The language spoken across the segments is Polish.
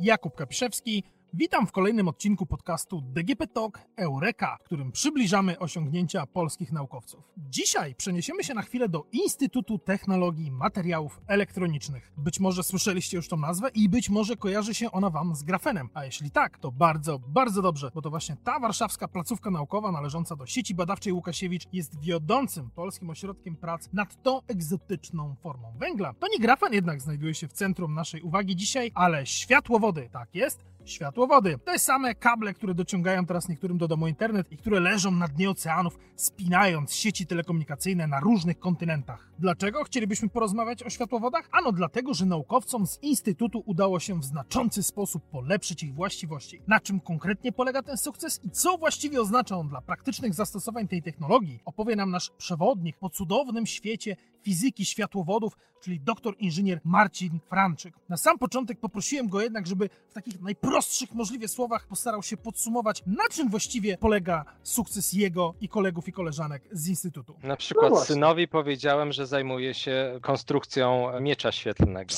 Jakub Kapiszewski. Witam w kolejnym odcinku podcastu DGP Talk Eureka, w którym przybliżamy osiągnięcia polskich naukowców. Dzisiaj przeniesiemy się na chwilę do Instytutu Technologii Materiałów Elektronicznych. Być może słyszeliście już tą nazwę i być może kojarzy się ona Wam z grafenem. A jeśli tak, to bardzo, bardzo dobrze, bo to właśnie ta warszawska placówka naukowa należąca do sieci badawczej Łukasiewicz jest wiodącym polskim ośrodkiem prac nad tą egzotyczną formą węgla. To nie grafen jednak znajduje się w centrum naszej uwagi dzisiaj, ale światłowody. Tak jest światłowody. Te same kable, które dociągają teraz niektórym do domu internet i które leżą na dnie oceanów, spinając sieci telekomunikacyjne na różnych kontynentach. Dlaczego chcielibyśmy porozmawiać o światłowodach? Ano dlatego, że naukowcom z Instytutu udało się w znaczący sposób polepszyć ich właściwości. Na czym konkretnie polega ten sukces i co właściwie oznacza on dla praktycznych zastosowań tej technologii, opowie nam nasz przewodnik po cudownym świecie fizyki światłowodów, czyli doktor inżynier Marcin Franczyk. Na sam początek poprosiłem go jednak, żeby w takich najprostszych możliwie słowach postarał się podsumować, na czym właściwie polega sukces jego i kolegów i koleżanek z Instytutu. Na przykład no synowi powiedziałem, że zajmuje się konstrukcją miecza świetlnego.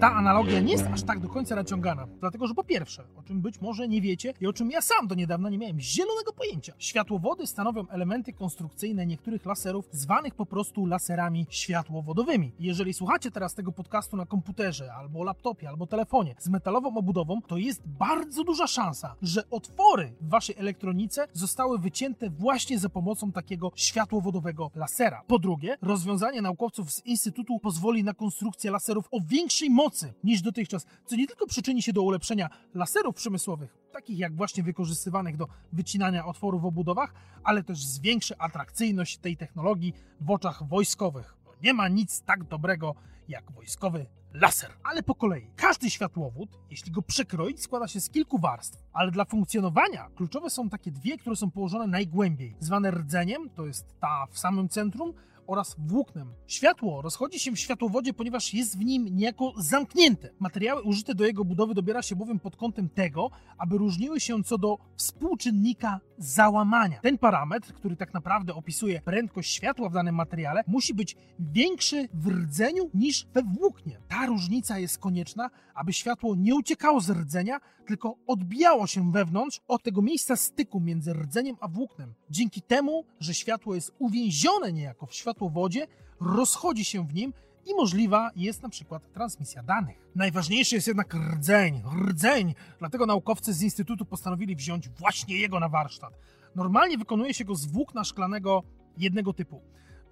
Ta analogia nie jest aż tak do końca naciągana. Dlatego, że po pierwsze, o czym być może nie wiecie i o czym ja sam do niedawna nie miałem zielonego pojęcia, światłowody stanowią elementy konstrukcyjne niektórych laserów, zwanych po prostu laserami światłowodowymi. Jeżeli słuchacie teraz tego podcastu na komputerze, albo laptopie, albo telefonie z metalową obudową, to jest bardzo duża szansa, że otwory w waszej elektronice zostały wycięte właśnie za pomocą takiego światłowodowego lasera. Po drugie, rozwiązanie naukowców z Instytutu pozwoli na konstrukcję laserów o większej mocy mocy niż dotychczas, co nie tylko przyczyni się do ulepszenia laserów przemysłowych, takich jak właśnie wykorzystywanych do wycinania otworów w obudowach, ale też zwiększy atrakcyjność tej technologii w oczach wojskowych. Bo nie ma nic tak dobrego jak wojskowy laser. Ale po kolei. Każdy światłowód, jeśli go przekroić, składa się z kilku warstw, ale dla funkcjonowania kluczowe są takie dwie, które są położone najgłębiej, zwane rdzeniem, to jest ta w samym centrum, oraz włóknem. Światło rozchodzi się w światłowodzie, ponieważ jest w nim niejako zamknięte. Materiały użyte do jego budowy dobiera się bowiem pod kątem tego, aby różniły się co do współczynnika załamania. Ten parametr, który tak naprawdę opisuje prędkość światła w danym materiale, musi być większy w rdzeniu niż we włóknie. Ta różnica jest konieczna, aby światło nie uciekało z rdzenia, tylko odbijało się wewnątrz od tego miejsca styku między rdzeniem a włóknem. Dzięki temu, że światło jest uwięzione niejako w światłowodzie, rozchodzi się w nim i możliwa jest na przykład transmisja danych. Najważniejszy jest jednak rdzeń, rdzeń, dlatego naukowcy z Instytutu postanowili wziąć właśnie jego na warsztat. Normalnie wykonuje się go z włókna szklanego jednego typu.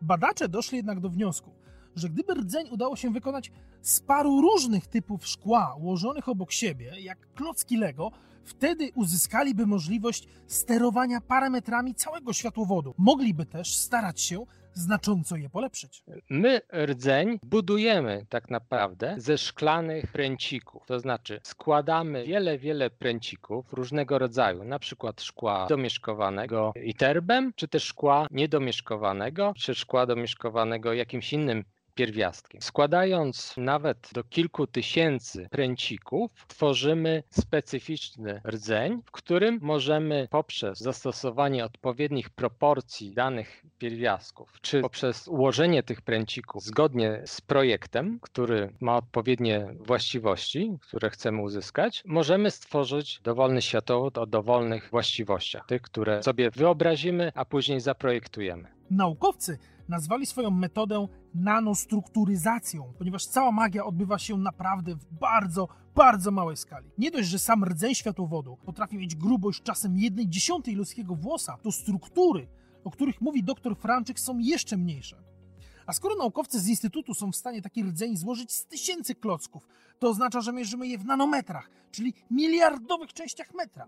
Badacze doszli jednak do wniosku, że gdyby rdzeń udało się wykonać z paru różnych typów szkła ułożonych obok siebie, jak klocki Lego, wtedy uzyskaliby możliwość sterowania parametrami całego światłowodu. Mogliby też starać się znacząco je polepszyć. My rdzeń budujemy tak naprawdę ze szklanych pręcików. To znaczy składamy wiele, wiele pręcików różnego rodzaju, na przykład szkła domieszkowanego iterbem, czy też szkła niedomieszkowanego, czy szkła domieszkowanego jakimś innym pierwiastkiem. Składając nawet do kilku tysięcy pręcików, tworzymy specyficzny rdzeń, w którym możemy poprzez zastosowanie odpowiednich proporcji danych pierwiastków, czy poprzez ułożenie tych pręcików zgodnie z projektem, który ma odpowiednie właściwości, które chcemy uzyskać, możemy stworzyć dowolny światłowód o dowolnych właściwościach, tych, które sobie wyobrazimy, a później zaprojektujemy. Naukowcy nazwali swoją metodę nanostrukturyzacją, ponieważ cała magia odbywa się naprawdę w bardzo, bardzo małej skali. Nie dość, że sam rdzeń światłowodu potrafi mieć grubość czasem jednej dziesiątej ludzkiego włosa, to struktury, o których mówi dr Franczyk, są jeszcze mniejsze. A skoro naukowcy z Instytutu są w stanie taki rdzeń złożyć z tysięcy klocków, to oznacza, że mierzymy je w nanometrach, czyli miliardowych częściach metra.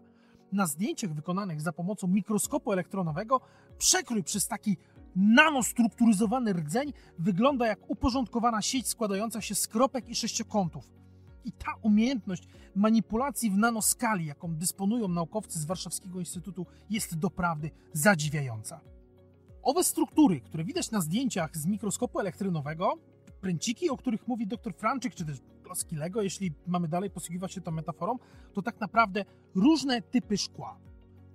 Na zdjęciach wykonanych za pomocą mikroskopu elektronowego przekrój przez taki nanostrukturyzowany rdzeń wygląda jak uporządkowana sieć składająca się z kropek i sześciokątów. I ta umiejętność manipulacji w nanoskali, jaką dysponują naukowcy z Warszawskiego Instytutu, jest doprawdy zadziwiająca. Owe struktury, które widać na zdjęciach z mikroskopu elektronowego, pręciki, o których mówi dr Franczyk, czy też klocki Lego, jeśli mamy dalej posługiwać się tą metaforą, to tak naprawdę różne typy szkła.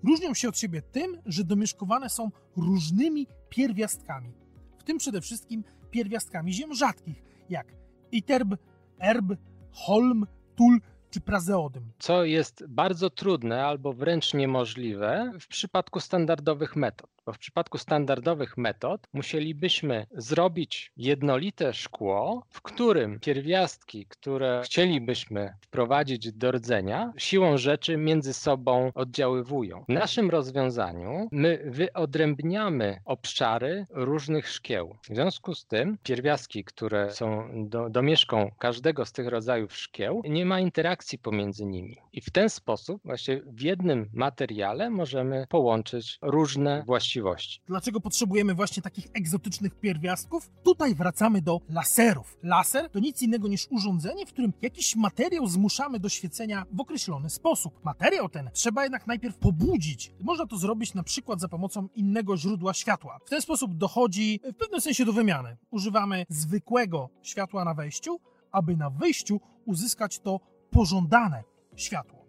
Różnią się od siebie tym, że domieszkowane są różnymi pierwiastkami, w tym przede wszystkim pierwiastkami ziem rzadkich, jak iterb, erb, holm, tul czy prazeodym. Co jest bardzo trudne albo wręcz niemożliwe w przypadku standardowych metod bo w przypadku standardowych metod musielibyśmy zrobić jednolite szkło, w którym pierwiastki, które chcielibyśmy wprowadzić do rdzenia, siłą rzeczy między sobą oddziaływują. W naszym rozwiązaniu my wyodrębniamy obszary różnych szkieł. W związku z tym pierwiastki, które są do, domieszką każdego z tych rodzajów szkieł, nie ma interakcji pomiędzy nimi. I w ten sposób właśnie w jednym materiale możemy połączyć różne właściwości właściwości. Dlaczego potrzebujemy właśnie takich egzotycznych pierwiastków? Tutaj wracamy do laserów. Laser to nic innego niż urządzenie, w którym jakiś materiał zmuszamy do świecenia w określony sposób. Materiał ten trzeba jednak najpierw pobudzić. Można to zrobić na przykład za pomocą innego źródła światła. W ten sposób dochodzi w pewnym sensie do wymiany. Używamy zwykłego światła na wejściu, aby na wyjściu uzyskać to pożądane światło.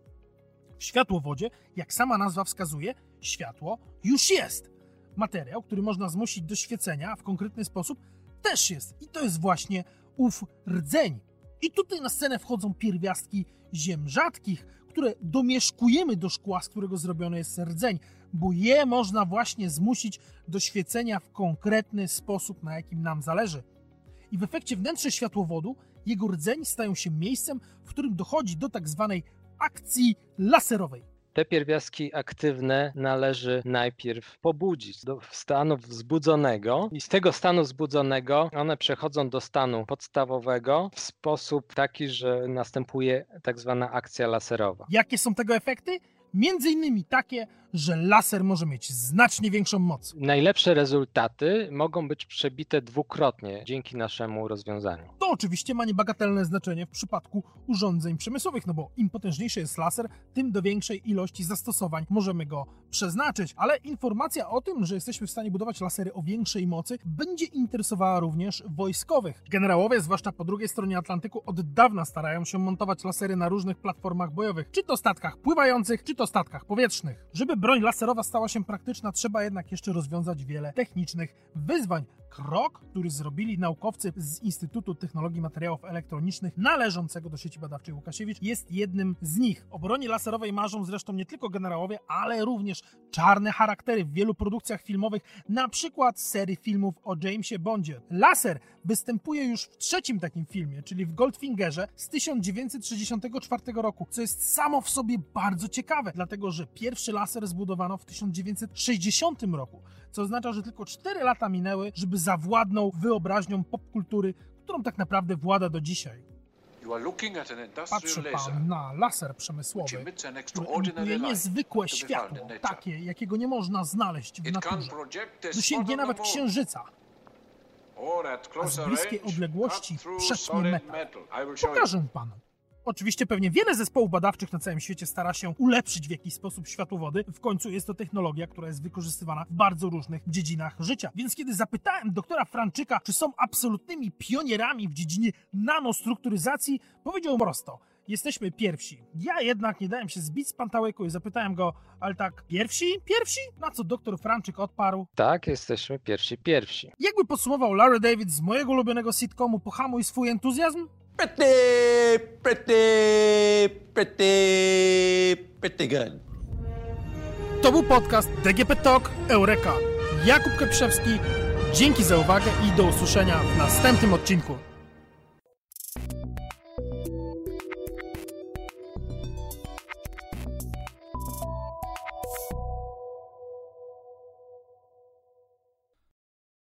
W światłowodzie, jak sama nazwa wskazuje, światło już jest materiał, który można zmusić do świecenia w konkretny sposób, też jest. I to jest właśnie ów rdzeń. I tutaj na scenę wchodzą pierwiastki ziem rzadkich, które domieszkujemy do szkła, z którego zrobiony jest rdzeń, bo je można właśnie zmusić do świecenia w konkretny sposób, na jakim nam zależy. I w efekcie wnętrze światłowodu, jego rdzeń stają się miejscem, w którym dochodzi do tak zwanej akcji laserowej. Te pierwiastki aktywne należy najpierw pobudzić do stanu wzbudzonego i z tego stanu wzbudzonego one przechodzą do stanu podstawowego w sposób taki, że następuje tak zwana akcja laserowa. Jakie są tego efekty? Między innymi takie, że laser może mieć znacznie większą moc. Najlepsze rezultaty mogą być przebite dwukrotnie dzięki naszemu rozwiązaniu. To oczywiście ma niebagatelne znaczenie w przypadku urządzeń przemysłowych, no bo im potężniejszy jest laser, tym do większej ilości zastosowań możemy go przeznaczyć. Ale informacja o tym, że jesteśmy w stanie budować lasery o większej mocy, będzie interesowała również wojskowych. Generałowie, zwłaszcza po drugiej stronie Atlantyku, od dawna starają się montować lasery na różnych platformach bojowych, czy to statkach pływających, czy to statkach powietrznych. Żeby broń laserowa stała się praktyczna, trzeba jednak jeszcze rozwiązać wiele technicznych wyzwań. Krok, który zrobili naukowcy z Instytutu Technologii Materiałów Elektronicznych należącego do sieci badawczej Łukasiewicz, jest jednym z nich. O broni laserowej marzą zresztą nie tylko generałowie, ale również czarne charaktery w wielu produkcjach filmowych, na przykład serii filmów o Jamesie Bondzie. Laser występuje już w trzecim takim filmie, czyli w Goldfingerze z 1964 roku, co jest samo w sobie bardzo ciekawe, dlatego że pierwszy laser zbudowano w 1960 roku, co oznacza, że tylko 4 lata minęły, żeby zawładnął wyobraźnią popkultury, którą tak naprawdę włada do dzisiaj. Patrzy pan na laser przemysłowy, który emituje niezwykłe światło, takie, jakiego nie można znaleźć w naturze. Dosięgnie nawet księżyca. A z bliskiej odległości przetnie metal. Pokażę panu. Oczywiście pewnie wiele zespołów badawczych na całym świecie stara się ulepszyć w jakiś sposób światłowody. W końcu jest to technologia, która jest wykorzystywana w bardzo różnych dziedzinach życia. Więc kiedy zapytałem doktora Franczyka, czy są absolutnymi pionierami w dziedzinie nanostrukturyzacji, powiedział prosto. Jesteśmy pierwsi. Ja jednak nie dałem się zbić z pantałyku i zapytałem go, ale tak, pierwsi? Pierwsi? Na co doktor Franczyk odparł? Tak, jesteśmy pierwsi, pierwsi. Jakby podsumował Larry David z mojego ulubionego sitcomu Pohamuj swój entuzjazm? Pretty, pretty, pretty, pretty good. To był podcast DGP Talk Eureka. Jakub Keprzewski, dzięki za uwagę i do usłyszenia w następnym odcinku.